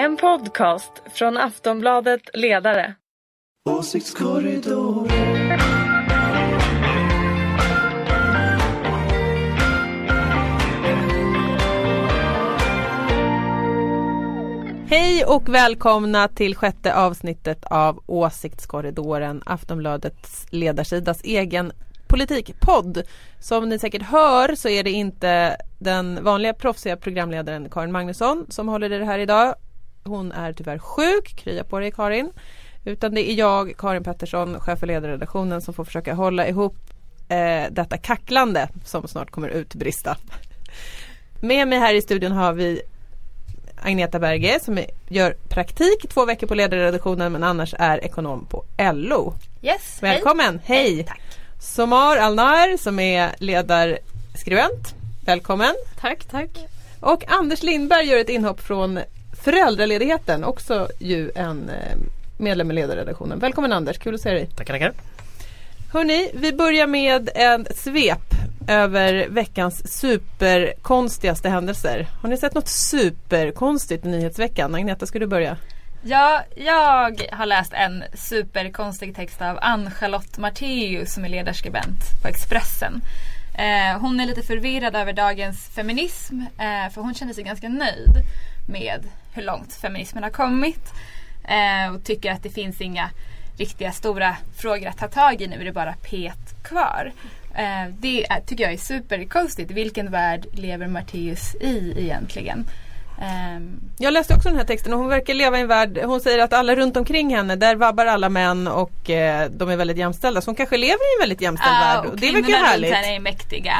En podcast från Aftonbladet Ledare. Åsiktskorridoren. Hej och välkomna till sjätte avsnittet av Åsiktskorridoren, Aftonbladets ledarsidas egen politikpodd. Som ni säkert hör så är det inte den vanliga proffsiga programledaren Karin Magnusson som håller i det här idag. Hon är tyvärr sjuk, krya på dig Karin. Utan det är jag, Karin Pettersson, chef för ledarredaktionen som får försöka hålla ihop eh, detta kacklande som snart kommer utbrista. Med mig här i studion har vi Agneta Berge som gör praktik två veckor på ledarredaktionen men annars är ekonom på LO. Yes, Välkommen, hej! hej. Tack. Somar Alnar som är ledarskribent. Välkommen! tack, tack. Och Anders Lindberg gör ett inhopp från föräldraledigheten, också ju en eh, medlem i ledarredaktionen. Välkommen Anders, kul att se dig. Tackar, tackar. Hörni, vi börjar med en svep över veckans superkonstigaste händelser. Har ni sett något superkonstigt i nyhetsveckan? Agneta, ska du börja? Ja, jag har läst en superkonstig text av Ann-Charlotte Matteus som är ledarskribent på Expressen. Eh, hon är lite förvirrad över dagens feminism eh, för hon känner sig ganska nöjd med hur långt feminismen har kommit eh, och tycker att det finns inga riktiga stora frågor att ta tag i nu är det bara pet kvar. Eh, det är, tycker jag är superkonstigt. Vilken värld lever Matteus i egentligen? Ehm, Jag läste också den här texten och hon verkar leva i en värld, hon säger att alla runt omkring henne, där vabbar alla män och eh, de är väldigt jämställda. Så hon kanske lever i en väldigt jämställd Ja, värld och och det verkar ju kvinnorna runt härligt. henne är mäktiga.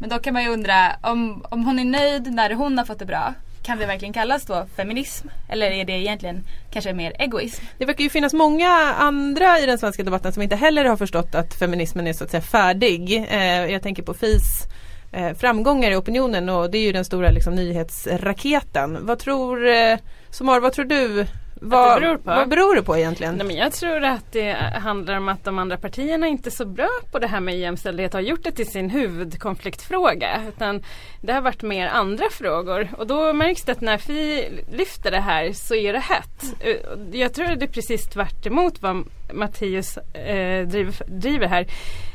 Men då kan man ju undra om, om hon är nöjd när hon har fått det bra. Kan det verkligen kallas då feminism? Eller är det egentligen kanske mer egoism? Det verkar ju finnas många andra i den svenska debatten som inte heller har förstått att feminismen är så att säga färdig. Eh, jag tänker på FIs eh, framgångar i opinionen och det är ju den stora liksom, nyhetsraketen. Vad tror, eh, Somar, vad tror du? Vad, beror på? vad beror det på egentligen? Nej, men jag tror att det handlar om att de andra partierna inte är så bra på det här med jämställdhet har gjort det till sin huvudkonfliktfråga. Utan det har varit mer andra frågor och då märks det att när Fi lyfter det här så är det hett. Eh, Jag tror att det är precis tvärt emot vad Mattias eh, driver, driver här.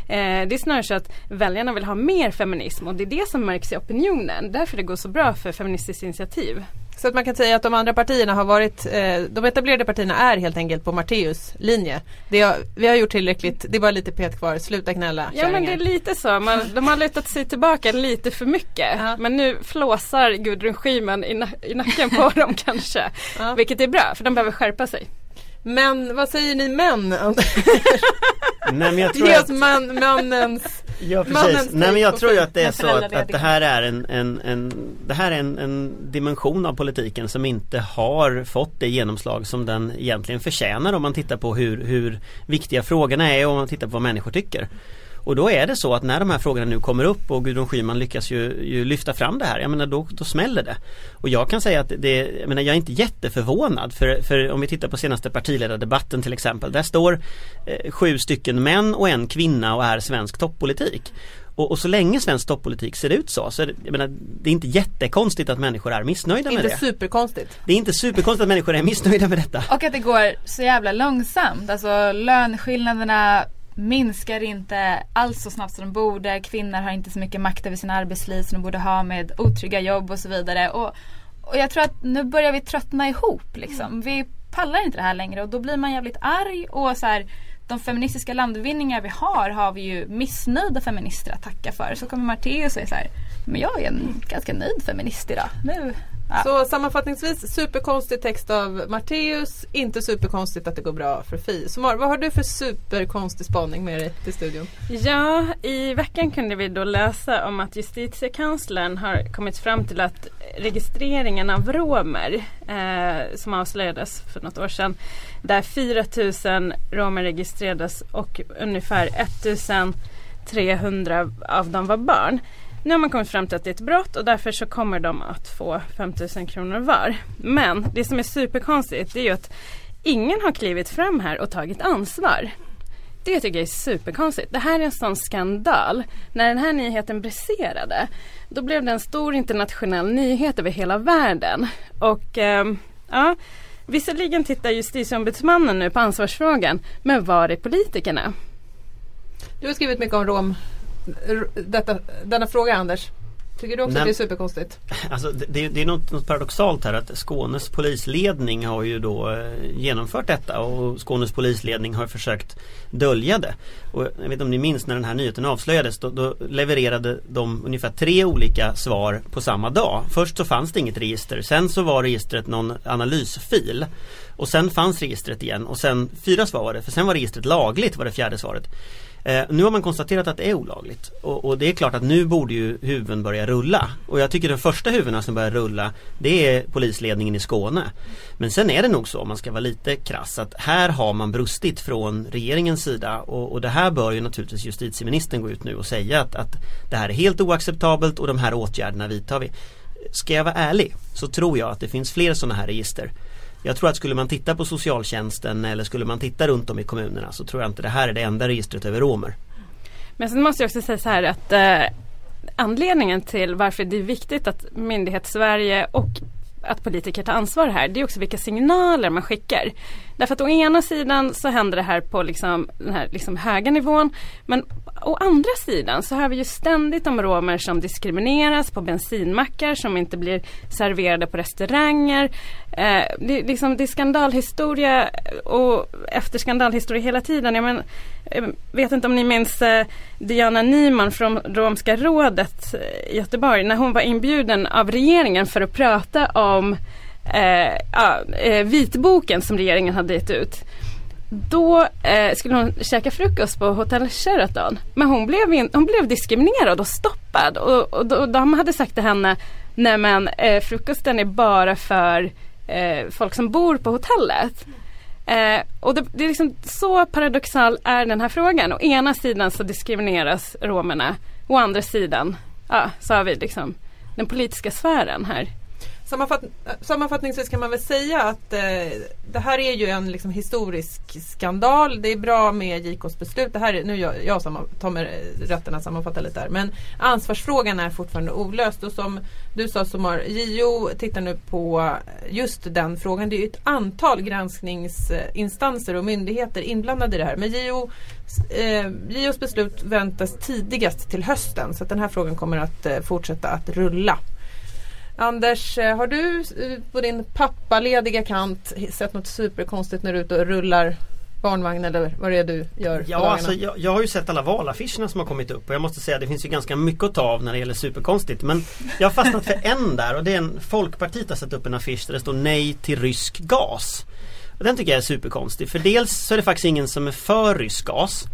Eh, det är snarare så att väljarna vill ha mer feminism och det är det som märks i opinionen. Därför det går så bra för Feministiskt initiativ. Så att man kan säga att de andra partierna har varit, eh, de etablerade partierna är helt enkelt på Matteus linje. Det har, vi har gjort tillräckligt, det är bara lite pet kvar, sluta gnälla Ja men det är lite så. Man, de har lutat sig tillbaka lite för mycket. Ja. Men nu flåsar Gudrun Schyman i, na- i nacken på dem kanske. Ja. Vilket är bra för de behöver skärpa sig. Men vad säger ni män? Nej men jag tror Ge oss att, man, mannens ja, precis. Nej men jag take tror ju att det är så att, att det här är en, en, en Det här är en, en dimension av politiken som inte har fått det genomslag som den egentligen förtjänar om man tittar på hur, hur viktiga frågorna är och om man tittar på vad människor tycker. Och då är det så att när de här frågorna nu kommer upp och Gudrun Schyman lyckas ju, ju lyfta fram det här, jag menar då, då smäller det. Och jag kan säga att det, jag menar jag är inte jätteförvånad för, för om vi tittar på senaste partiledardebatten till exempel, där står eh, sju stycken män och en kvinna och är svensk toppolitik. Och, och så länge svensk toppolitik ser ut så, så är det, jag menar, det är inte jättekonstigt att människor är missnöjda med Inte det. superkonstigt. Det är inte superkonstigt att människor är missnöjda med detta. Och att det går så jävla långsamt. Alltså löneskillnaderna minskar inte alls så snabbt som de borde. Kvinnor har inte så mycket makt över sina arbetsliv som de borde ha med otrygga jobb och så vidare. Och, och jag tror att nu börjar vi tröttna ihop liksom. Vi pallar inte det här längre och då blir man jävligt arg och så här de feministiska landvinningar vi har har vi ju missnöjda feminister att tacka för. Så kommer Matteus och säger så här, men jag är en ganska nöjd feminist idag. Nu, ja. Så sammanfattningsvis superkonstig text av Matteus, inte superkonstigt att det går bra för Fi. Somar, vad har du för superkonstig spaning med dig till studion? Ja, i veckan kunde vi då läsa om att justitiekanslern har kommit fram till att registreringen av romer eh, som avslöjades för något år sedan där 4000 romer registrerades och ungefär 1300 av dem var barn. Nu har man kommit fram till att det är ett brott och därför så kommer de att få 5000 kronor var. Men det som är superkonstigt det är ju att ingen har klivit fram här och tagit ansvar. Det tycker jag är superkonstigt. Det här är en sån skandal. När den här nyheten briserade då blev det en stor internationell nyhet över hela världen. Och eh, Ja, visserligen tittar justitieombudsmannen nu på ansvarsfrågan, men var är politikerna? Du har skrivit mycket om rom, detta, denna fråga Anders. Tycker du också Nej. att det är superkonstigt? Alltså det, det är något, något paradoxalt här att Skånes polisledning har ju då eh, genomfört detta och Skånes polisledning har försökt dölja det. Och jag vet inte om ni minns när den här nyheten avslöjades då, då levererade de ungefär tre olika svar på samma dag. Först så fanns det inget register, sen så var registret någon analysfil och sen fanns registret igen och sen fyra svar var det, för sen var registret lagligt var det fjärde svaret. Eh, nu har man konstaterat att det är olagligt och, och det är klart att nu borde ju huvuden börja rulla. Och jag tycker de första huvudena som börjar rulla det är polisledningen i Skåne. Men sen är det nog så, om man ska vara lite krass, att här har man brustit från regeringens sida och, och det här bör ju naturligtvis justitieministern gå ut nu och säga att, att det här är helt oacceptabelt och de här åtgärderna vidtar vi. Ska jag vara ärlig så tror jag att det finns fler sådana här register. Jag tror att skulle man titta på socialtjänsten eller skulle man titta runt om i kommunerna så tror jag inte det här är det enda registret över romer. Men sen måste jag också säga så här att eh, anledningen till varför det är viktigt att myndighetssverige och att politiker tar ansvar här, det är också vilka signaler man skickar. Därför att å ena sidan så händer det här på liksom, den här liksom höga nivån, men å andra sidan så har vi ju ständigt om romer som diskrimineras på bensinmackar, som inte blir serverade på restauranger. Eh, det, är liksom, det är skandalhistoria och efter skandalhistoria hela tiden. Jag men, jag vet inte om ni minns eh, Diana Nyman från Romska rådet eh, i Göteborg när hon var inbjuden av regeringen för att prata om eh, eh, vitboken som regeringen hade gett ut. Då eh, skulle hon käka frukost på hotell Sheraton. Men hon blev, in, hon blev diskriminerad och stoppad. Och, och, och de hade sagt till henne, nej men eh, frukosten är bara för eh, folk som bor på hotellet. Eh, och det, det är liksom så paradoxal är den här frågan. Å ena sidan så diskrimineras romerna. Å andra sidan ja, så har vi liksom den politiska sfären här. Sammanfatt, sammanfattningsvis kan man väl säga att eh, det här är ju en liksom, historisk skandal. Det är bra med JKs beslut. Det här är, nu jag, jag samman, tar mig rätten att sammanfatta lite där. Men ansvarsfrågan är fortfarande olöst. Och som du sa Somar, JO tittar nu på just den frågan. Det är ju ett antal granskningsinstanser och myndigheter inblandade i det här. Men JO, eh, JOs beslut väntas tidigast till hösten. Så att den här frågan kommer att eh, fortsätta att rulla. Anders, eh, har du eh, på din pappalediga kant sett något superkonstigt när du är ute och rullar barnvagn eller vad det är du gör Ja, alltså, jag, jag har ju sett alla valaffischerna som har kommit upp och jag måste säga det finns ju ganska mycket att ta av när det gäller superkonstigt. Men jag har fastnat för en där och det är en Folkpartiet har satt upp en affisch där det står nej till rysk gas. Och den tycker jag är superkonstig för dels så är det faktiskt ingen som är för rysk gas.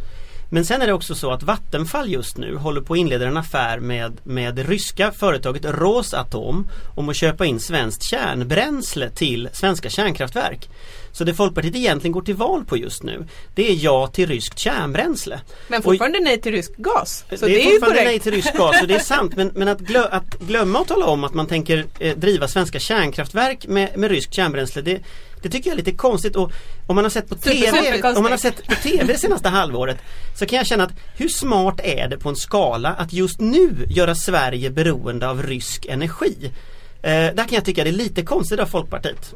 Men sen är det också så att Vattenfall just nu håller på att inleda en affär med, med det ryska företaget Rosatom om att köpa in svenskt kärnbränsle till svenska kärnkraftverk. Så det Folkpartiet egentligen går till val på just nu det är ja till ryskt kärnbränsle. Men fortfarande nej till rysk gas. Så det, det, är fortfarande nej korrekt. till rysk gas och det är sant men, men att, glö, att glömma att tala om att man tänker eh, driva svenska kärnkraftverk med, med ryskt kärnbränsle det, det tycker jag är lite konstigt och om man har sett på TV. Om man har sett på TV det senaste halvåret Så kan jag känna att hur smart är det på en skala att just nu göra Sverige beroende av rysk energi? Eh, där kan jag tycka det är lite konstigt av Folkpartiet.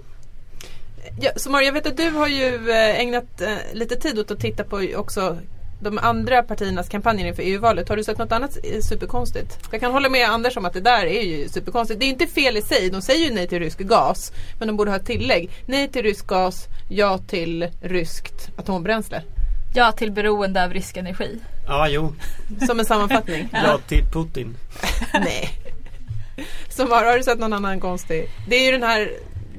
Ja, Somar, jag vet att du har ju eh, ägnat eh, lite tid åt att titta på också de andra partiernas kampanjer inför EU-valet. Har du sett något annat eh, superkonstigt? Jag kan hålla med Anders om att det där är ju superkonstigt. Det är inte fel i sig. De säger ju nej till rysk gas. Men de borde ha ett tillägg. Nej till rysk gas, ja till ryskt atombränsle. Ja till beroende av rysk energi. Ja, jo. Som en sammanfattning. Ja till Putin. Nej. Somar, har du sett någon annan konstig? Det är ju den här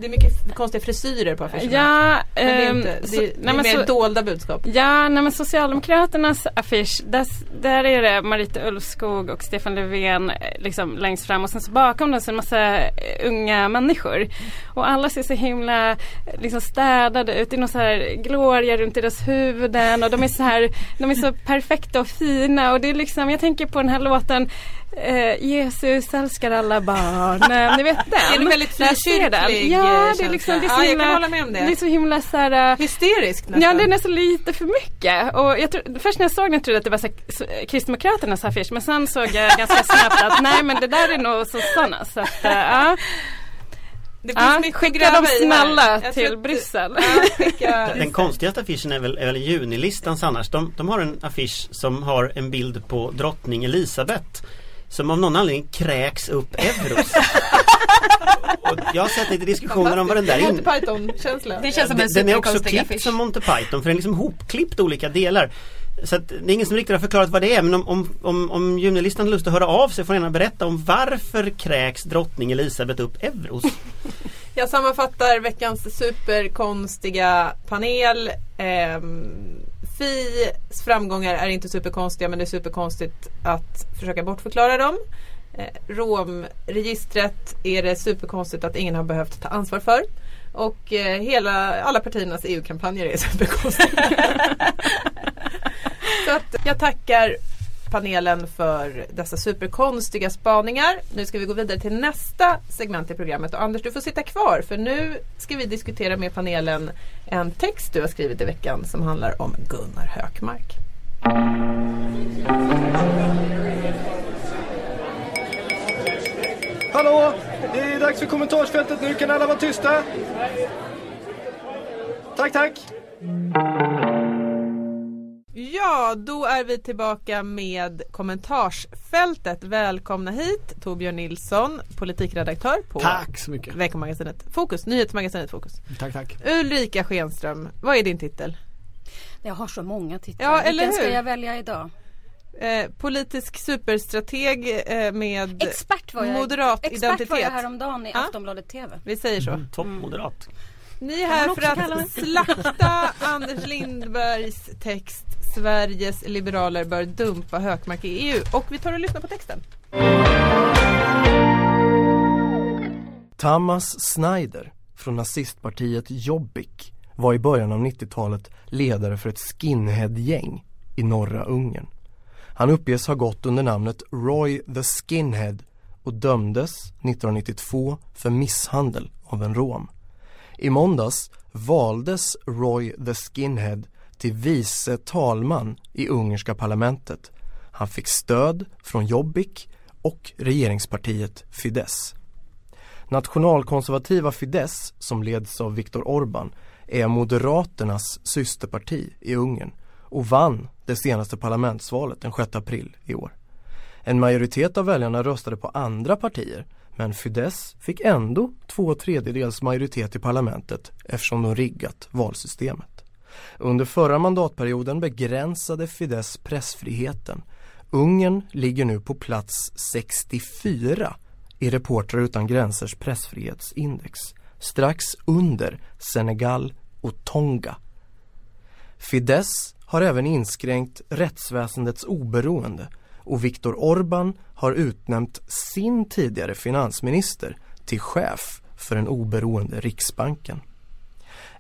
det är mycket konstiga frisyrer på affischerna. Ja, Men det är, ehm, inte, det är, det är mer så- dolda budskap. Ja, nej men Socialdemokraternas affisch, där, där är det Marita Ulvskog och Stefan Löfven eh, liksom längst fram och sen så bakom dem så är en massa eh, unga människor. Och alla ser så himla eh, liksom städade ut, det är någon så här gloria runt deras huvuden och de är så här, de är så perfekta och fina och det är liksom, jag tänker på den här låten eh, Jesus älskar alla barn, Eh, ni vet den? Är det väldigt jag ser den. frikyrklig, Ja, eh, det är känsla? liksom, det är så Ja, jag himla, kan hålla med om det. det är så himla så här, eh, Hysteriskt nästan. Ja, det är nästan lite för mycket. Och jag tror, först när jag såg den trodde jag att det var så, här så, Kristdemokraternas affisch men sen såg jag ganska snabbt att nej men det där är nog sossarna. Så att, ja. Det finns Ja, mycket skicka här. snälla till Bryssel. Ja, skicka, Den konstigaste affischen är väl, är väl junilistans annars. De, de har en affisch som har en bild på drottning Elisabeth som av någon anledning kräks upp euros. Och jag har sett lite diskussioner om vad den där Monty in... Python-känsla. Det känns som en Den är också klippt som Monty Python för den är liksom hopklippt olika delar. Så att det är ingen som riktigt har förklarat vad det är men om, om, om, om junilistan har lust att höra av sig får ni gärna berätta om varför kräks drottning Elisabeth upp euros? Jag sammanfattar veckans superkonstiga panel. Ehm, Fis framgångar är inte superkonstiga men det är superkonstigt att försöka bortförklara dem. Eh, Romregistret är det superkonstigt att ingen har behövt ta ansvar för. Och eh, hela, alla partiernas EU-kampanjer är superkonstiga. Så att jag tackar panelen för dessa superkonstiga spaningar. Nu ska vi gå vidare till nästa segment i programmet och Anders du får sitta kvar för nu ska vi diskutera med panelen en text du har skrivit i veckan som handlar om Gunnar Hökmark. Hallå! Det är dags för kommentarsfältet nu. Kan alla vara tysta? Tack, tack. Ja, då är vi tillbaka med kommentarsfältet. Välkomna hit Torbjörn Nilsson, politikredaktör på Tack så mycket. veckomagasinet Fokus, nyhetsmagasinet Fokus. Tack, tack. Ulrika Schenström, vad är din titel? Jag har så många titlar. Ja, eller Vilken ska hur? jag välja idag? Eh, politisk superstrateg eh, med Expert var jag, moderat expert identitet. var jag häromdagen i Ja. Aftonbladet TV. Vi säger så. Toppmoderat. Ni är här för att slakta Anders Lindbergs text Sveriges liberaler bör dumpa Hökmark i EU. Och vi tar och lyssnar på texten. Tamas Snyder från nazistpartiet Jobbik var i början av 90-talet ledare för ett skinhead-gäng i norra Ungern. Han uppges ha gått under namnet Roy the Skinhead och dömdes 1992 för misshandel av en rom. I måndags valdes Roy the Skinhead till vice talman i ungerska parlamentet. Han fick stöd från Jobbik och regeringspartiet Fidesz. Nationalkonservativa Fidesz, som leds av Viktor Orbán, är Moderaternas systerparti i Ungern och vann det senaste parlamentsvalet den 6 april i år. En majoritet av väljarna röstade på andra partier men Fidesz fick ändå två tredjedels majoritet i parlamentet eftersom de riggat valsystemet. Under förra mandatperioden begränsade Fidesz pressfriheten. Ungern ligger nu på plats 64 i Reportrar utan gränsers pressfrihetsindex. Strax under Senegal och Tonga. Fidesz har även inskränkt rättsväsendets oberoende och Viktor Orbán har utnämnt sin tidigare finansminister till chef för den oberoende Riksbanken.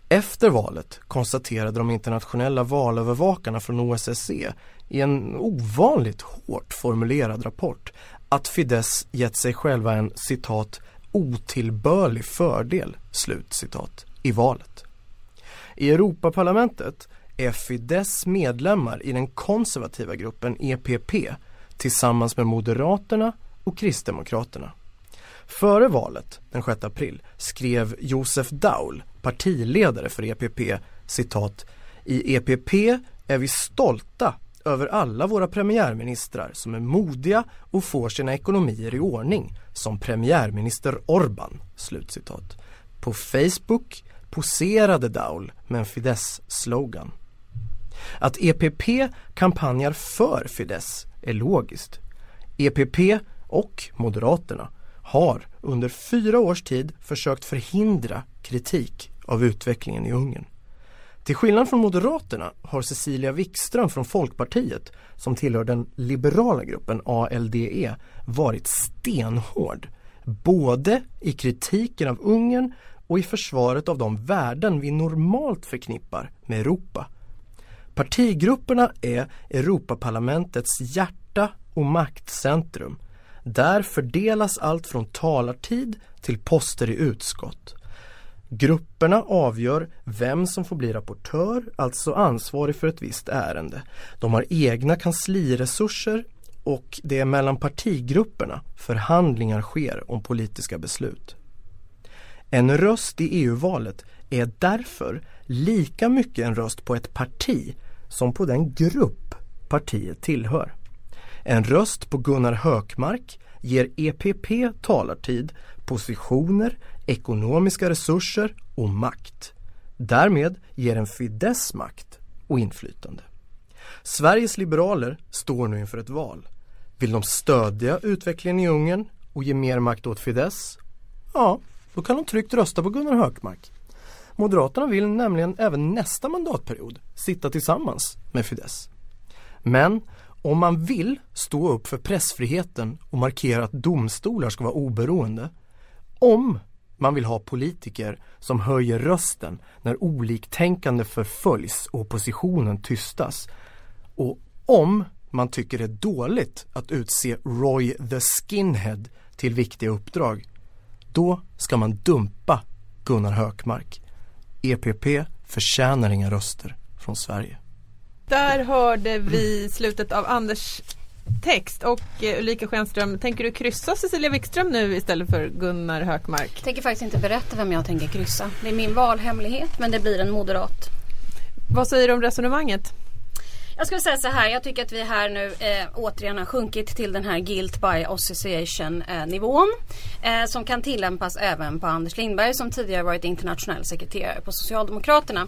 Efter valet konstaterade de internationella valövervakarna från OSSE i en ovanligt hårt formulerad rapport att Fidesz gett sig själva en citat otillbörlig fördel slut citat i valet. I Europaparlamentet är Fidesz medlemmar i den konservativa gruppen EPP tillsammans med Moderaterna och Kristdemokraterna. Före valet den 6 april skrev Josef Daul, partiledare för EPP, citat I EPP är vi stolta över alla våra premiärministrar som är modiga och får sina ekonomier i ordning som premiärminister Orban. Slutcitat. På Facebook poserade Daul med en Fidesz-slogan. Att EPP kampanjar för Fidesz är logiskt. EPP och Moderaterna har under fyra års tid försökt förhindra kritik av utvecklingen i Ungern. Till skillnad från Moderaterna har Cecilia Wikström från Folkpartiet som tillhör den liberala gruppen ALDE varit stenhård både i kritiken av Ungern och i försvaret av de värden vi normalt förknippar med Europa. Partigrupperna är Europaparlamentets hjärta och maktcentrum. Där fördelas allt från talartid till poster i utskott. Grupperna avgör vem som får bli rapportör, alltså ansvarig för ett visst ärende. De har egna kansliresurser och det är mellan partigrupperna förhandlingar sker om politiska beslut. En röst i EU-valet är därför lika mycket en röst på ett parti som på den grupp partiet tillhör. En röst på Gunnar Hökmark ger EPP talartid, positioner, ekonomiska resurser och makt. Därmed ger en Fidesz makt och inflytande. Sveriges liberaler står nu inför ett val. Vill de stödja utvecklingen i Ungern och ge mer makt åt Fidesz? Ja, då kan de tryggt rösta på Gunnar Hökmark. Moderaterna vill nämligen även nästa mandatperiod sitta tillsammans med Fidesz. Men om man vill stå upp för pressfriheten och markera att domstolar ska vara oberoende, om man vill ha politiker som höjer rösten när oliktänkande förföljs och oppositionen tystas och om man tycker det är dåligt att utse Roy the Skinhead till viktiga uppdrag, då ska man dumpa Gunnar Hökmark. EPP förtjänar inga röster från Sverige. Där hörde vi slutet av Anders text och eh, Ulrika Schenström, tänker du kryssa Cecilia Wikström nu istället för Gunnar Hökmark? Jag tänker faktiskt inte berätta vem jag tänker kryssa. Det är min valhemlighet men det blir en moderat. Vad säger du om resonemanget? Jag skulle säga så här, jag tycker att vi här nu eh, återigen har sjunkit till den här guilt by association eh, nivån. Eh, som kan tillämpas även på Anders Lindberg som tidigare varit internationell sekreterare på Socialdemokraterna.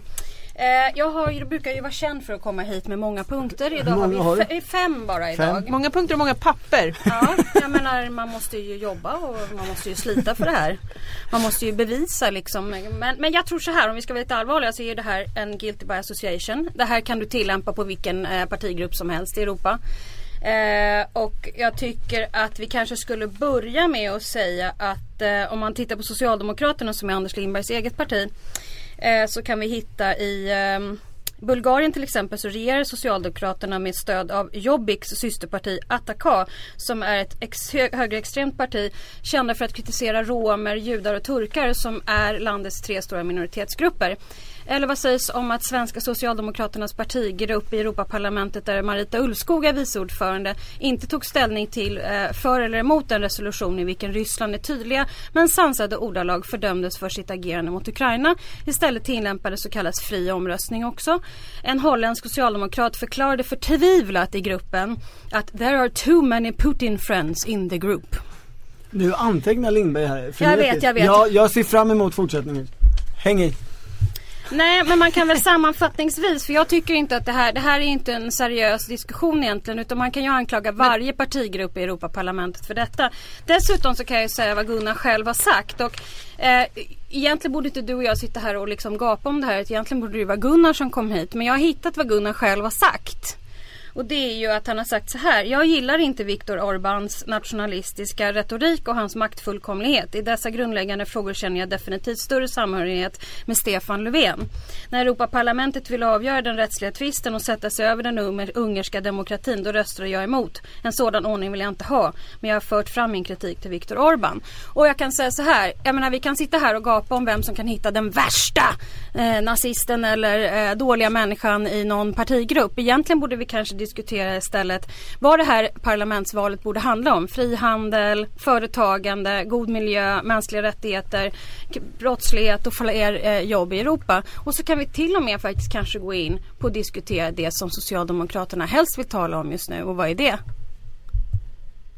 Eh, jag har, brukar ju vara känd för att komma hit med många punkter. Idag vi många har du? fe- fem bara idag. Många punkter och många papper. Ja, jag menar man måste ju jobba och man måste ju slita för det här. Man måste ju bevisa liksom. Men, men jag tror så här om vi ska vara lite allvarliga så är det här en guilty by association. Det här kan du tillämpa på vilken eh, partigrupp som helst i Europa. Eh, och jag tycker att vi kanske skulle börja med att säga att eh, om man tittar på Socialdemokraterna som är Anders Lindbergs eget parti. Eh, så kan vi hitta i eh, Bulgarien till exempel så regerar Socialdemokraterna med stöd av Jobbiks systerparti Ataka som är ett ex- högerextremt parti kända för att kritisera romer, judar och turkar som är landets tre stora minoritetsgrupper. Eller vad sägs om att svenska Socialdemokraternas partigrupp i Europaparlamentet där Marita Ulvskog är viceordförande inte tog ställning till eh, för eller emot en resolution i vilken Ryssland är tydliga men sansade ordalag fördömdes för sitt agerande mot Ukraina. Istället tillämpades så kallas fri omröstning också. En holländsk socialdemokrat förklarade förtvivlat i gruppen att there are too many Putin friends in the group. Nu antecknar Lindberg här. Jag vet, jag vet. Jag, jag ser fram emot fortsättningen. Häng i. Nej men man kan väl sammanfattningsvis för jag tycker inte att det här, det här är inte en seriös diskussion egentligen utan man kan ju anklaga varje partigrupp i Europaparlamentet för detta. Dessutom så kan jag ju säga vad Gunnar själv har sagt och eh, egentligen borde inte du och jag sitta här och liksom gapa om det här. Egentligen borde det vara Gunnar som kom hit men jag har hittat vad Gunnar själv har sagt. Och det är ju att han har sagt så här. Jag gillar inte Viktor Orbáns nationalistiska retorik och hans maktfullkomlighet. I dessa grundläggande frågor känner jag definitivt större samhörighet med Stefan Löfven. När Europaparlamentet vill avgöra den rättsliga tvisten och sätta sig över den ungerska demokratin, då röstar jag emot. En sådan ordning vill jag inte ha. Men jag har fört fram min kritik till Viktor Orbán. Och jag kan säga så här. Jag menar vi kan sitta här och gapa om vem som kan hitta den värsta eh, nazisten eller eh, dåliga människan i någon partigrupp. Egentligen borde vi kanske diskutera istället vad det här parlamentsvalet borde handla om. Frihandel, företagande, god miljö, mänskliga rättigheter, brottslighet och fler eh, jobb i Europa. Och så kan vi till och med faktiskt kanske gå in på att diskutera det som Socialdemokraterna helst vill tala om just nu. Och vad är det?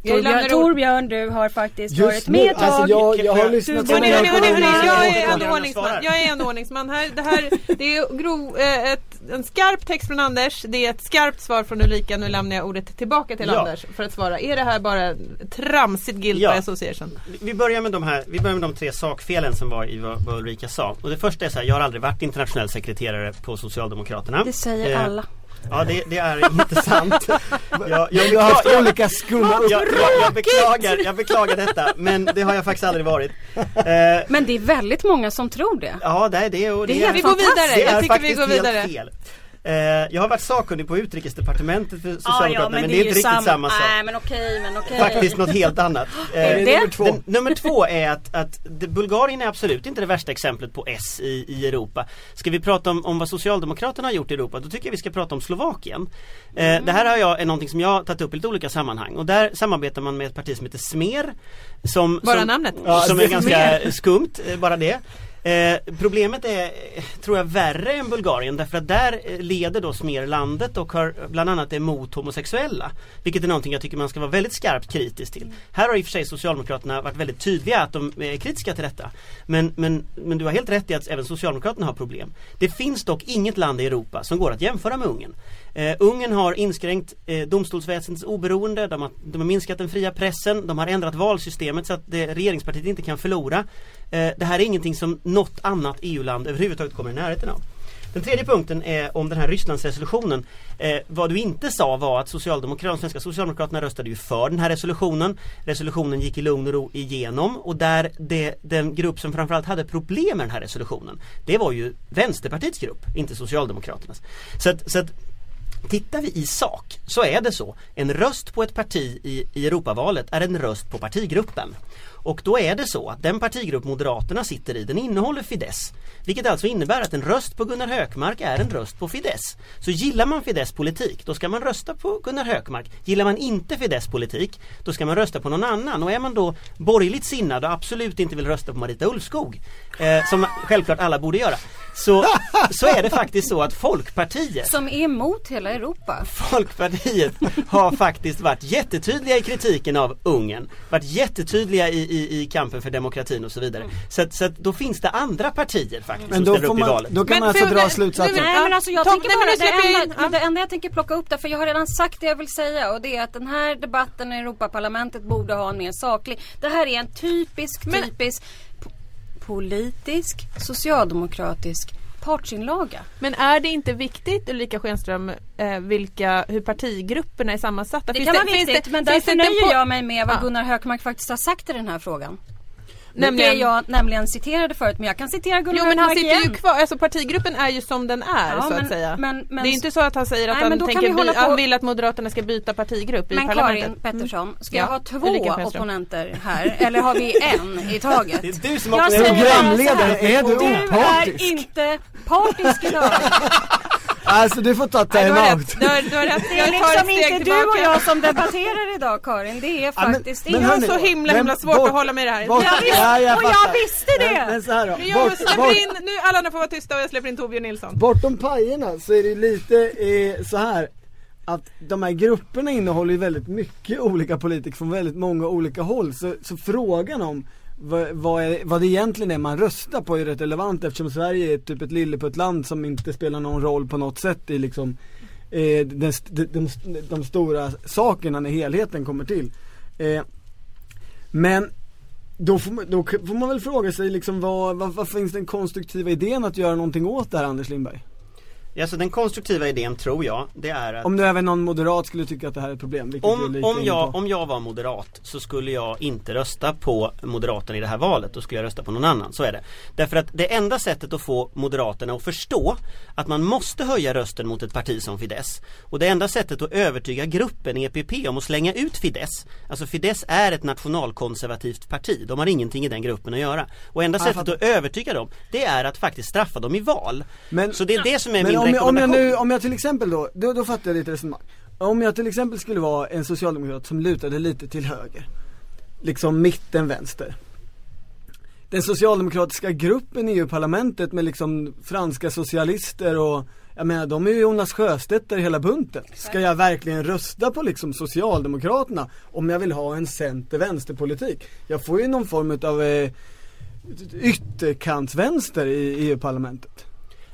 Torbjörn, Torbjörn, du har faktiskt Just varit med ett tag. alltså jag, jag har lyssnat Hörni, hörni, hörni, hörni, jag är ändå ordningsman. svarar? Jag är ändå ordningsman här. Det här det är grov, eh, ett, en skarp text från Anders. Det är ett skarpt svar från Ulrika. Nu lämnar jag ordet tillbaka till Ja. Anders för att svara. Är det här bara tramsigt guilt Ja. by association? Vi- Vi börjar med de här, vi börjar med de tre sakfelen som var i vad, vad Ulrika sa. Och det första är så här, jag har aldrig varit internationell sekreterare på Socialdemokraterna. Det säger Eh, alla. Ja det, det är inte sant. Jag, jag, du har haft jag, olika skumma jag, jag, jag, beklagar, jag beklagar detta men det har jag faktiskt aldrig varit. Eh, Men det är väldigt många som tror det. ja det är det och Det är det helt Vi går vidare. Det Jag är tycker vi faktiskt går vidare. helt fel. Eh, jag har varit sakkunnig på utrikesdepartementet för Ja, Socialdemokraterna ja, men, det är inte riktigt samma sak. Nej men okej, men okej. Faktiskt något helt annat. Är det nummer två? Den, nummer två är att, att det, Bulgarien är absolut inte det värsta exemplet på S i, i Europa. Ska vi prata om, om vad Socialdemokraterna har gjort i Europa då tycker jag vi ska prata om Slovakien. Eh, det här har jag, är någonting som jag har tagit upp i lite olika sammanhang och där samarbetar man med ett parti som heter Smer. Som, Bara som, namnet. Som är ganska skumt, eh, bara det. Eh, problemet är, tror jag, värre än Bulgarien därför att där eh, leder då Smer landet och har bland annat emot homosexuella. Vilket är någonting jag tycker man ska vara väldigt skarpt kritisk till. Här har i och för sig Socialdemokraterna varit väldigt tydliga att de eh, är kritiska till detta. Men, men, men du har helt rätt i att även Socialdemokraterna har problem. Det finns dock inget land i Europa som går att jämföra med Ungern. Eh, Ungern har inskränkt eh, domstolsväsendets oberoende, de har, de har minskat den fria pressen, de har ändrat valsystemet så att det, regeringspartiet inte kan förlora. Eh, det här är ingenting som något annat EU-land överhuvudtaget kommer i närheten av. Den tredje punkten är om den här Rysslandsresolutionen. Eh, vad du inte sa var att Socialdemokraterna, svenska Socialdemokraterna röstade ju för den här resolutionen. Resolutionen gick i lugn och ro igenom och där det, den grupp som framförallt hade problem med den här resolutionen det var ju Vänsterpartiets grupp, inte Socialdemokraternas. Så att, så att Tittar vi i sak så är det så. En röst på ett parti i, i Europavalet är en röst på partigruppen. Och då är det så att den partigrupp Moderaterna sitter i den innehåller Fidesz. Vilket alltså innebär att en röst på Gunnar Hökmark är en röst på Fidesz. Så gillar man Fidesz politik då ska man rösta på Gunnar Hökmark. Gillar man inte Fidesz politik då ska man rösta på någon annan. Och är man då borgerligt sinnad och absolut inte vill rösta på Marita Ulvskog eh, som självklart alla borde göra. Så, så är det faktiskt så att Folkpartiet Som är emot hela Europa. Folkpartiet har faktiskt varit jättetydliga i kritiken av Ungern. Varit jättetydliga i, i, i kampen för demokratin och så vidare. Så, att- så att då finns det andra partier faktiskt Men som ställer upp i valet. då kan Men man alltså dra men- slutsatsen. Nej men alltså jag Tom, tänker nej, men bara, nu släpper det enda, in- men det enda jag tänker plocka upp där, för jag har redan sagt det jag vill säga och det är att den här debatten i Europaparlamentet borde ha en mer saklig. Det här är en typisk, Men- typisk po- politisk, socialdemokratisk partsinlaga. Men är det inte viktigt Ulrika Schenström eh, vilka, hur partigrupperna är sammansatta? Det Finns kan vara finns viktigt det- men därför det inte nöjer på- jag mig med vad Ja. Gunnar Hökmark faktiskt har sagt i den här frågan. Nämligen- Det jag nämligen citerade förut men jag kan citera Gunnar Jo men han sitter igen. ju kvar, alltså partigruppen är ju som den är Ja, så men- att säga. men- men- det är inte så att han säger att Nej, men han, tänker vi by, på- han vill att Moderaterna ska byta partigrupp i Men parlamentet. Karin Pettersson, ska Ja, jag ha två opponenter här eller har vi en i taget? Det är du som Jag säger bara så Programledare, här, är du Du opartisk? är inte partisk idag. Alltså du får ta time-out. Det är liksom inte du och jag som debatterar idag Karin. Det är Ja, men- faktiskt men Jag har så himla himla men svårt bort- att hålla med i det här. bort- Jag visste, Ja, jag och jag visste Men, det! men så här då, Men jag bort, släpper bort, in, nu alla andra får vara tysta och jag släpper in Torbjörn Nilsson. bortom pajerna så är det lite eh, så här att de här grupperna innehåller ju väldigt mycket olika politiker från väldigt många olika håll så, så frågan om vad, vad, är, vad det egentligen är man röstar på är rätt relevant eftersom Sverige är typ ett lilleputtland som inte spelar någon roll på något sätt i liksom eh, de, de, de, de stora sakerna när helheten kommer till. Eh, men då får, man, då får man väl fråga sig liksom vad, vad, vad finns den konstruktiva idén att göra någonting åt det här Anders Lindberg? Ja, så den konstruktiva idén tror jag det är att Om nu även någon moderat skulle tycka att det här är ett problem, vilket vi är om, lite om, jag, om jag var moderat så skulle jag inte rösta på Moderaterna i det här valet, då skulle jag rösta på någon annan, så är det. Därför att det enda sättet att få Moderaterna att förstå att man måste höja rösten mot ett parti som Fidesz och det enda sättet att övertyga gruppen EPP om att slänga ut Fidesz, alltså Fidesz är ett nationalkonservativt parti, de har ingenting i den gruppen att göra. Och enda sättet att övertyga dem, det är att faktiskt straffa dem i val. Men- så det är det som är min om jag, om jag nu, om jag till exempel då, då, då fattar jag ditt resonemang. Om jag till exempel skulle vara en socialdemokrat som lutade lite till höger, liksom mitten vänster. Den socialdemokratiska gruppen i EU-parlamentet med liksom franska socialister och jag menar de är ju Jonas Sjöstedt där hela bunten. Ska jag verkligen rösta på liksom Socialdemokraterna om jag vill ha en center-vänsterpolitik? Jag får ju någon form av eh, ytterkantsvänster i EU-parlamentet.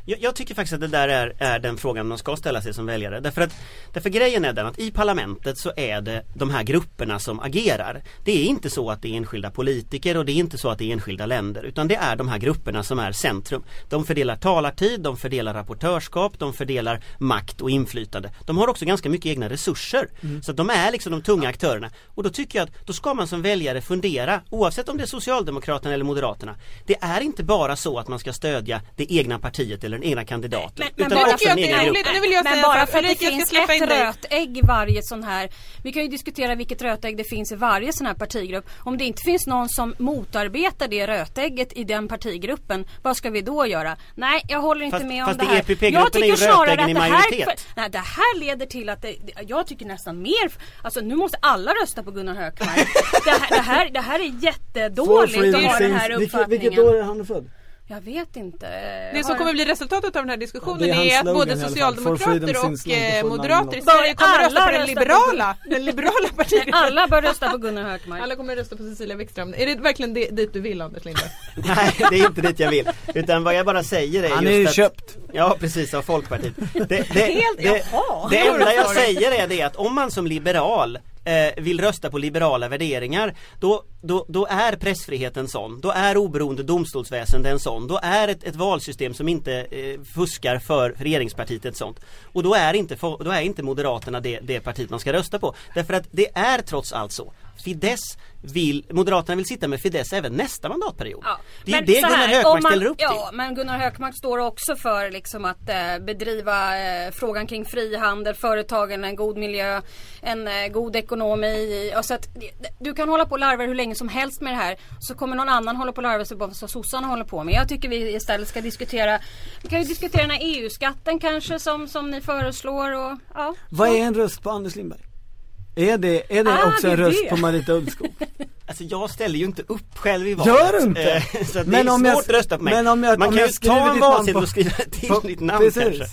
Jag, jag tycker faktiskt att det där är, är den frågan man ska ställa sig som väljare. Därför att därför grejen är den att i parlamentet så är det de här grupperna som agerar. Det är inte så att det är enskilda politiker och det är inte så att det är enskilda länder utan det är de här grupperna som är centrum. De fördelar talartid, de fördelar rapportörskap, de fördelar makt och inflytande. De har också ganska mycket egna resurser. Så att de är liksom de tunga aktörerna. Och då tycker jag att då ska man som väljare fundera oavsett om det är Socialdemokraterna eller Moderaterna. Det är inte bara så att man ska stödja det egna partiet eller den egna kandidaten. Men- men utan bara också för är- gruppen. Nu vill jag Men bara för att det jag finns ett rötägg i varje sån här Vi kan ju diskutera vilket rötägg det finns i varje sån här partigrupp Om det inte finns någon som motarbetar det rötägget i den partigruppen Vad ska vi då göra? Nej jag håller inte Fast- med om fast det här EPP-gruppen Jag är tycker ju snarare rötäggen att det här, nej, det här leder till att det, Jag tycker nästan mer Alltså nu måste alla rösta på Gunnar Hökmark det, här, det, här, det här är jättedåligt att ha den här uppfattningen vilket år är han född? Jag vet inte Det som kommer bli resultatet av den här diskussionen Ja, är är att slogan både socialdemokrater och eh, 1949. moderater i Sverige kommer rösta på alla den rösta på liberala, den liberala partiet. Alla bör rösta på Gunnar Hökmark Alla kommer rösta på Cecilia Wikström. Är det verkligen det, dit du vill Anders Linde? Nej det är inte dit jag vill. Utan vad jag bara säger är Han just är ju att köpt. Ja precis av Folkpartiet. Det, det, Helt- det, jaha. det enda jag säger är det att om man som liberal eh, vill rösta på liberala värderingar då, då, då är pressfriheten sån, då är oberoende domstolsväsende en sån, då är ett, ett valsystem som inte eh, fuskar för regeringspartiet ett sånt. Och då är inte, då är inte Moderaterna det, det partiet man ska rösta på. Därför att det är trots allt så. Fidesz vill, Moderaterna vill sitta med Fidesz även nästa mandatperiod. Ja, Det är men det Gunnar här, Hökmark man- ställer upp till. Ja, men Gunnar Hökmark står också för liksom att eh, bedriva eh, frågan kring frihandel, företagen, en god miljö, en eh, god ekonomi. Och så att, du kan hålla på och larva hur länge som helst med det här. Så kommer någon annan hålla på och larva sig på vad sossarna håller på med. Jag tycker vi istället ska diskutera, vi kan ju diskutera den här EU-skatten kanske som, som ni föreslår. Och, ja, Vad är en röst på Anders Lindberg? Är det, är det Ah, också det är en röst det. på Marita Ulvskog? Alltså jag ställer ju inte upp själv i valet. Gör du inte? Eh, Så det Men är om svårt jag- att rösta på mig. men om jag- Man om kan jag ju ta en valsedel och skriva till på- ditt namn Precis. kanske.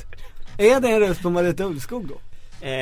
Är det en röst på Marita Ulvskog då? Eh,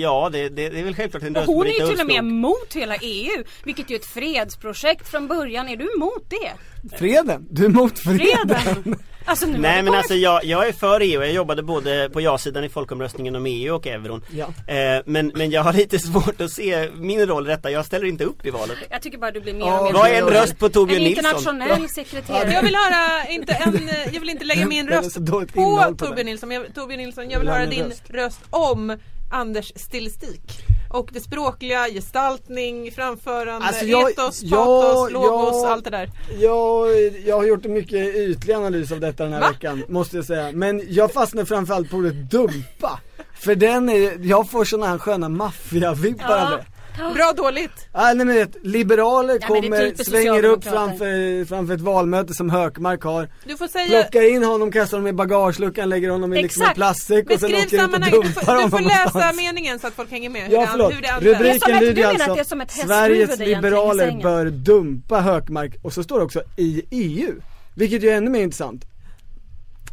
ja det, det, det är väl självklart en röst på hon är ju till och med emot hela EU, vilket ju är ett fredsprojekt från början. Är du emot det? Freden? Du är emot freden? Freden? Alltså nu Nej men alltså jag, jag är för EU, jag jobbade både på ja-sidan i folkomröstningen om EU och euron. Ja. Eh, men, men jag har lite svårt att se min roll i detta, jag ställer inte upp i valet. Jag tycker bara du blir mer Ja, och mer Vad är en en röst på Torbjörn Nilsson? internationell sekreterare. Jag vill höra, inte en, jag vill inte lägga min röst på på Torbjörn. Nilsson. Jag, Torbjörn Nilsson, jag vill höra en din röst. röst om Anders stilistik. Och det språkliga, gestaltning, framförande, Alltså, jag- etos, ja, patos, logos, ja. allt det där. Jag, jag har gjort en mycket ytlig analys av detta den här Va? veckan, måste jag säga. Men jag fastnar framförallt på ordet dumpa. För den är, jag får sådana här sköna maffiavibbar av det. Bra dåligt. Ah, nej men vet, liberaler Ja, men kommer, svänger upp framför, framför ett valmöte som Hökmark har. Du får säga Plockar in honom, kastar honom i bagageluckan, lägger honom i liksom en plastsäck och sen åker ut och du dumpar får, du honom får läsa någonstans. meningen så att folk hänger med. Ja förlåt, hur det som rubriken ett- lyder du alltså att det är som ett hästhuvud Sveriges liberaler bör dumpa Hökmark. Och så står det också i EU Vilket ju är ännu mer intressant.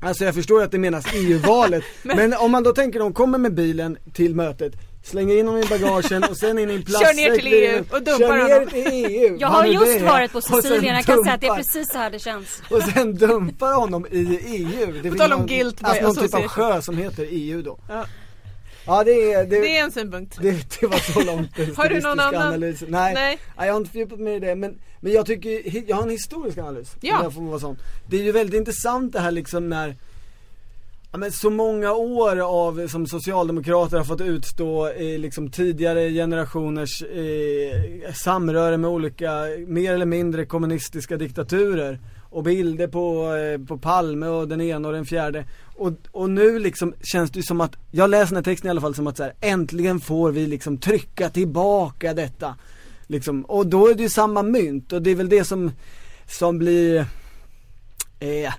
Alltså jag förstår att det menas EU-valet men... om man då tänker de kommer med bilen till mötet Slänger in honom i bagagen och sen in i en plastsäck ner till EU och dumpar Kör ner honom. till EU Jag har just det varit på Sicilien, jag kan säga att det är precis så här det känns. Och sen dumpar honom i EU det finns tal om någon- guilt Alltså någon typ av sjö som heter EU då Ja. Ja det är, det, Det är en synpunkt. det, det var så långt den Har du någon annan? analysen. Nej, Nej. Nej. jag har inte fördjupat mig i det men, men jag tycker, jag har en historisk analys Ja. om jag får vara sån. Det är ju väldigt intressant det här liksom när Ja, men så många år av som socialdemokrater har fått utstå i liksom tidigare generationers eh, samröre med olika mer eller mindre kommunistiska diktaturer. Och bilder på, eh, på Palme och den ena och den fjärde. Och, och nu liksom känns det ju som att, jag läser den här texten i alla fall som att så här, äntligen får vi liksom trycka tillbaka detta. Liksom, och då är det ju samma mynt. Och det är väl det som, som blir eh,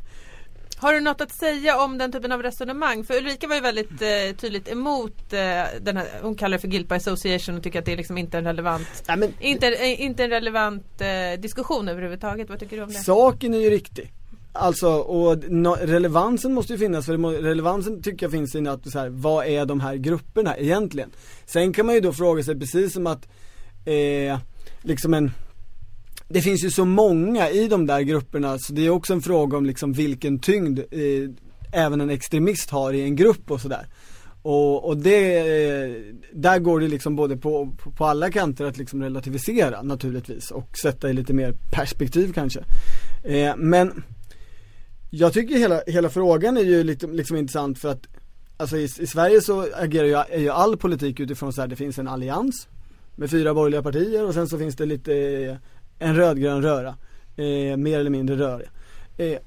har du något att säga om den typen av resonemang? För Ulrika var ju väldigt eh, tydligt emot eh, den här, hon kallar det för guilt by association och tycker att det är liksom inte en relevant nej, men, inte, eh, inte en relevant eh, diskussion överhuvudtaget. Vad tycker du om det? Saken är ju riktig. Alltså, och relevansen måste ju finnas, för relevansen tycker jag finns i att så här, vad är de här grupperna egentligen? Sen kan man ju då fråga sig, precis som att, eh, liksom en det finns ju så många i de där grupperna så det är också en fråga om liksom vilken tyngd eh, även en extremist har i en grupp och sådär. Och, och det, eh, där går det liksom både på, på, alla kanter att liksom relativisera naturligtvis och sätta i lite mer perspektiv kanske. Eh, men jag tycker hela, hela frågan är ju lite, liksom intressant för att Alltså i, i Sverige så agerar ju, är ju all politik utifrån så här, det finns en allians Med fyra borgerliga partier och sen så finns det lite en rödgrön röra eh, Mer eller mindre röriga eh,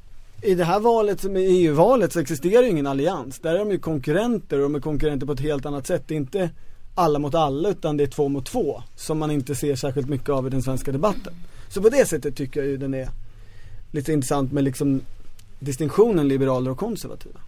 i det här valet i EU-valet så existerar ju ingen allians. Där är de ju konkurrenter och de är konkurrenter på ett helt annat sätt. Det är inte alla mot alla utan det är två mot två. Som man inte ser särskilt mycket av i den svenska debatten. Så på det sättet tycker jag ju den är lite intressant med liksom distinktionen liberaler och konservativa.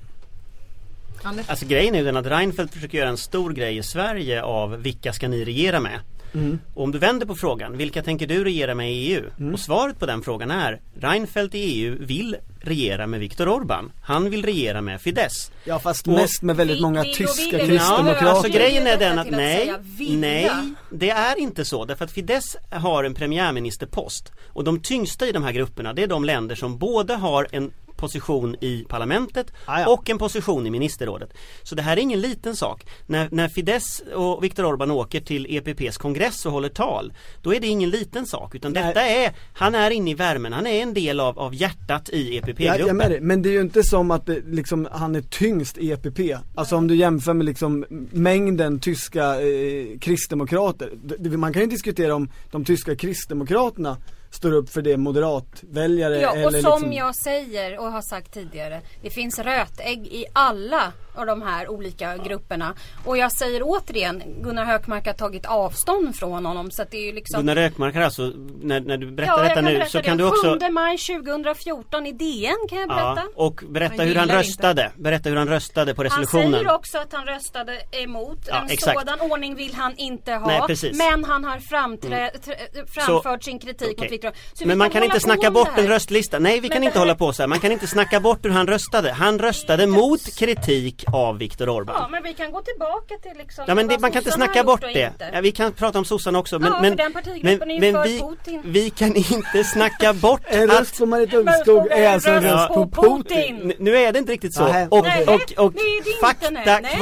Alltså grejen är ju den att Reinfeldt försöker göra en stor grej i Sverige av vilka ska ni regera med? Mm. Och om du vänder på frågan, vilka tänker du regera med i EU? Mm. Och svaret på den frågan är Reinfeldt i EU vill regera med Viktor Orbán. Han vill regera med Fidesz. Ja fast Och- mest med väldigt många tyska kristdemokrater. alltså Jag grejen är den att nej, nej, det är inte så. Därför att Fidesz har en premiärministerpost. Och de tyngsta i de här grupperna det är de länder som både har en position i parlamentet Ah, ja. och en position i ministerrådet. Så det här är ingen liten sak. När, när Fidesz och Viktor Orbán åker till EPPs kongress och håller tal, då är det ingen liten sak. Utan Nej. detta är, han är inne i värmen, han är en del av, av hjärtat i EPP-gruppen. Men det är ju inte som att det, liksom, han är tyngst i EPP. Alltså om du jämför med liksom mängden tyska eh, kristdemokrater. Man kan ju diskutera om de tyska kristdemokraterna står upp för det moderatväljare Ja, och eller som liksom, jag säger och har sagt tidigare. Det finns rötägg i alla av de här olika grupperna. Och jag säger återigen, Gunnar Hökmark har tagit avstånd från honom. Så att det är ju liksom Gunnar Hökmark har alltså, när, när du berättar Ja, detta nu berätta så det. kan du också 7 maj 2014 i DN kan jag berätta. Ja, och berätta Han hur han röstade. Berätta hur han röstade på Han resolutionen. säger också att han röstade emot. Ja, en exakt. sådan ordning vill han inte ha. Nej, precis. Men han har framträ- trä- framfört sin kritik okej. mot Viktor. Så vi Men man kan inte snacka bort en röstlista. Nej, vi Men kan inte här- hålla på så här. Man kan inte snacka bort hur han röstade. Han röstade mot kritik av Viktor Ja, Orbán. men vi kan gå tillbaka till liksom Ja men det, man kan inte snacka bort och det. Ja, vi kan prata om sossarna också men, Ja, men, den partigruppen är ju för vi, Putin. vi kan inte snacka bort En att röst på Marita Men Ulvskog är en alltså en röst på Putin. N- Nu är det inte riktigt så. Nej, och, nej. och, och det är det inte, fakta nej. Nej.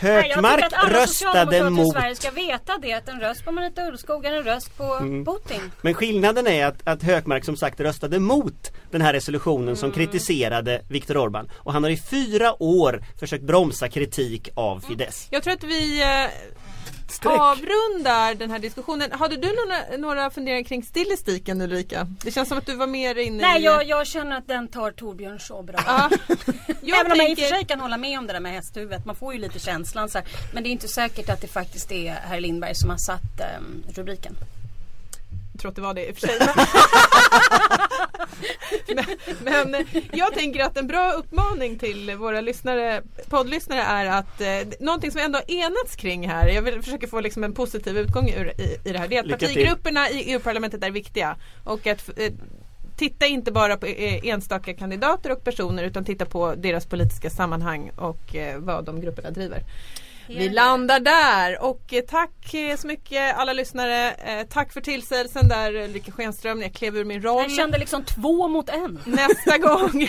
Kvarstår. Nej, jag Hökmark tycker att alla röstade socialdemokrater mot i Sverige ska veta det att en röst på Marita Ulvskog är en röst på Mm. Putin. Men skillnaden är att, att Hökmark som sagt röstade mot den här resolutionen som Mm. kritiserade Viktor Orbán. Och han har i fyra år försökt bromsa kritik av Fidesz. Jag tror att vi eh, Streck. avrundar den här diskussionen. Hade du några, några funderingar kring stilistiken Ulrika? Det känns som att du var mer inne Nej i... jag, jag känner att den tar Torbjörn så bra. Ja. Jag Även om jag i och för sig kan hålla med om det där med hästhuvudet. Man får ju lite känslan så här. Men det är inte säkert att det faktiskt är herr Lindberg som har satt ehm, rubriken. Tror att det var det i och för sig. Men, men jag tänker att en bra uppmaning till våra lyssnare, poddlyssnare är att eh, någonting som vi ändå har enats kring här, jag vill försöka få liksom en positiv utgång ur, i, i det här, det är att Lycka till. partigrupperna i EU-parlamentet är viktiga. Och att eh, titta inte bara på eh, enstaka kandidater och personer utan titta på deras politiska sammanhang och eh, vad de grupperna driver. Vi landar där och eh, tack eh, så mycket alla lyssnare. Eh, tack för tillsägelsen där Ulrika Schenström. Jag klev ur min roll. Jag kände liksom två mot en. Nästa gång,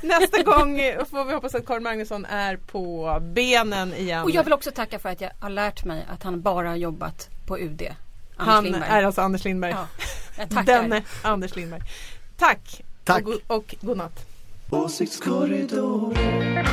nästa gång får vi hoppas att Karin Magnusson är på benen igen. Och jag vill också tacka för att jag har lärt mig att han bara har jobbat på UD. Anders Han Lindberg. är alltså Anders Lindberg. Ja, jag tackar. Denne Anders Lindberg. Tack, Tack. Och, go- och godnatt. Åsiktskorridoren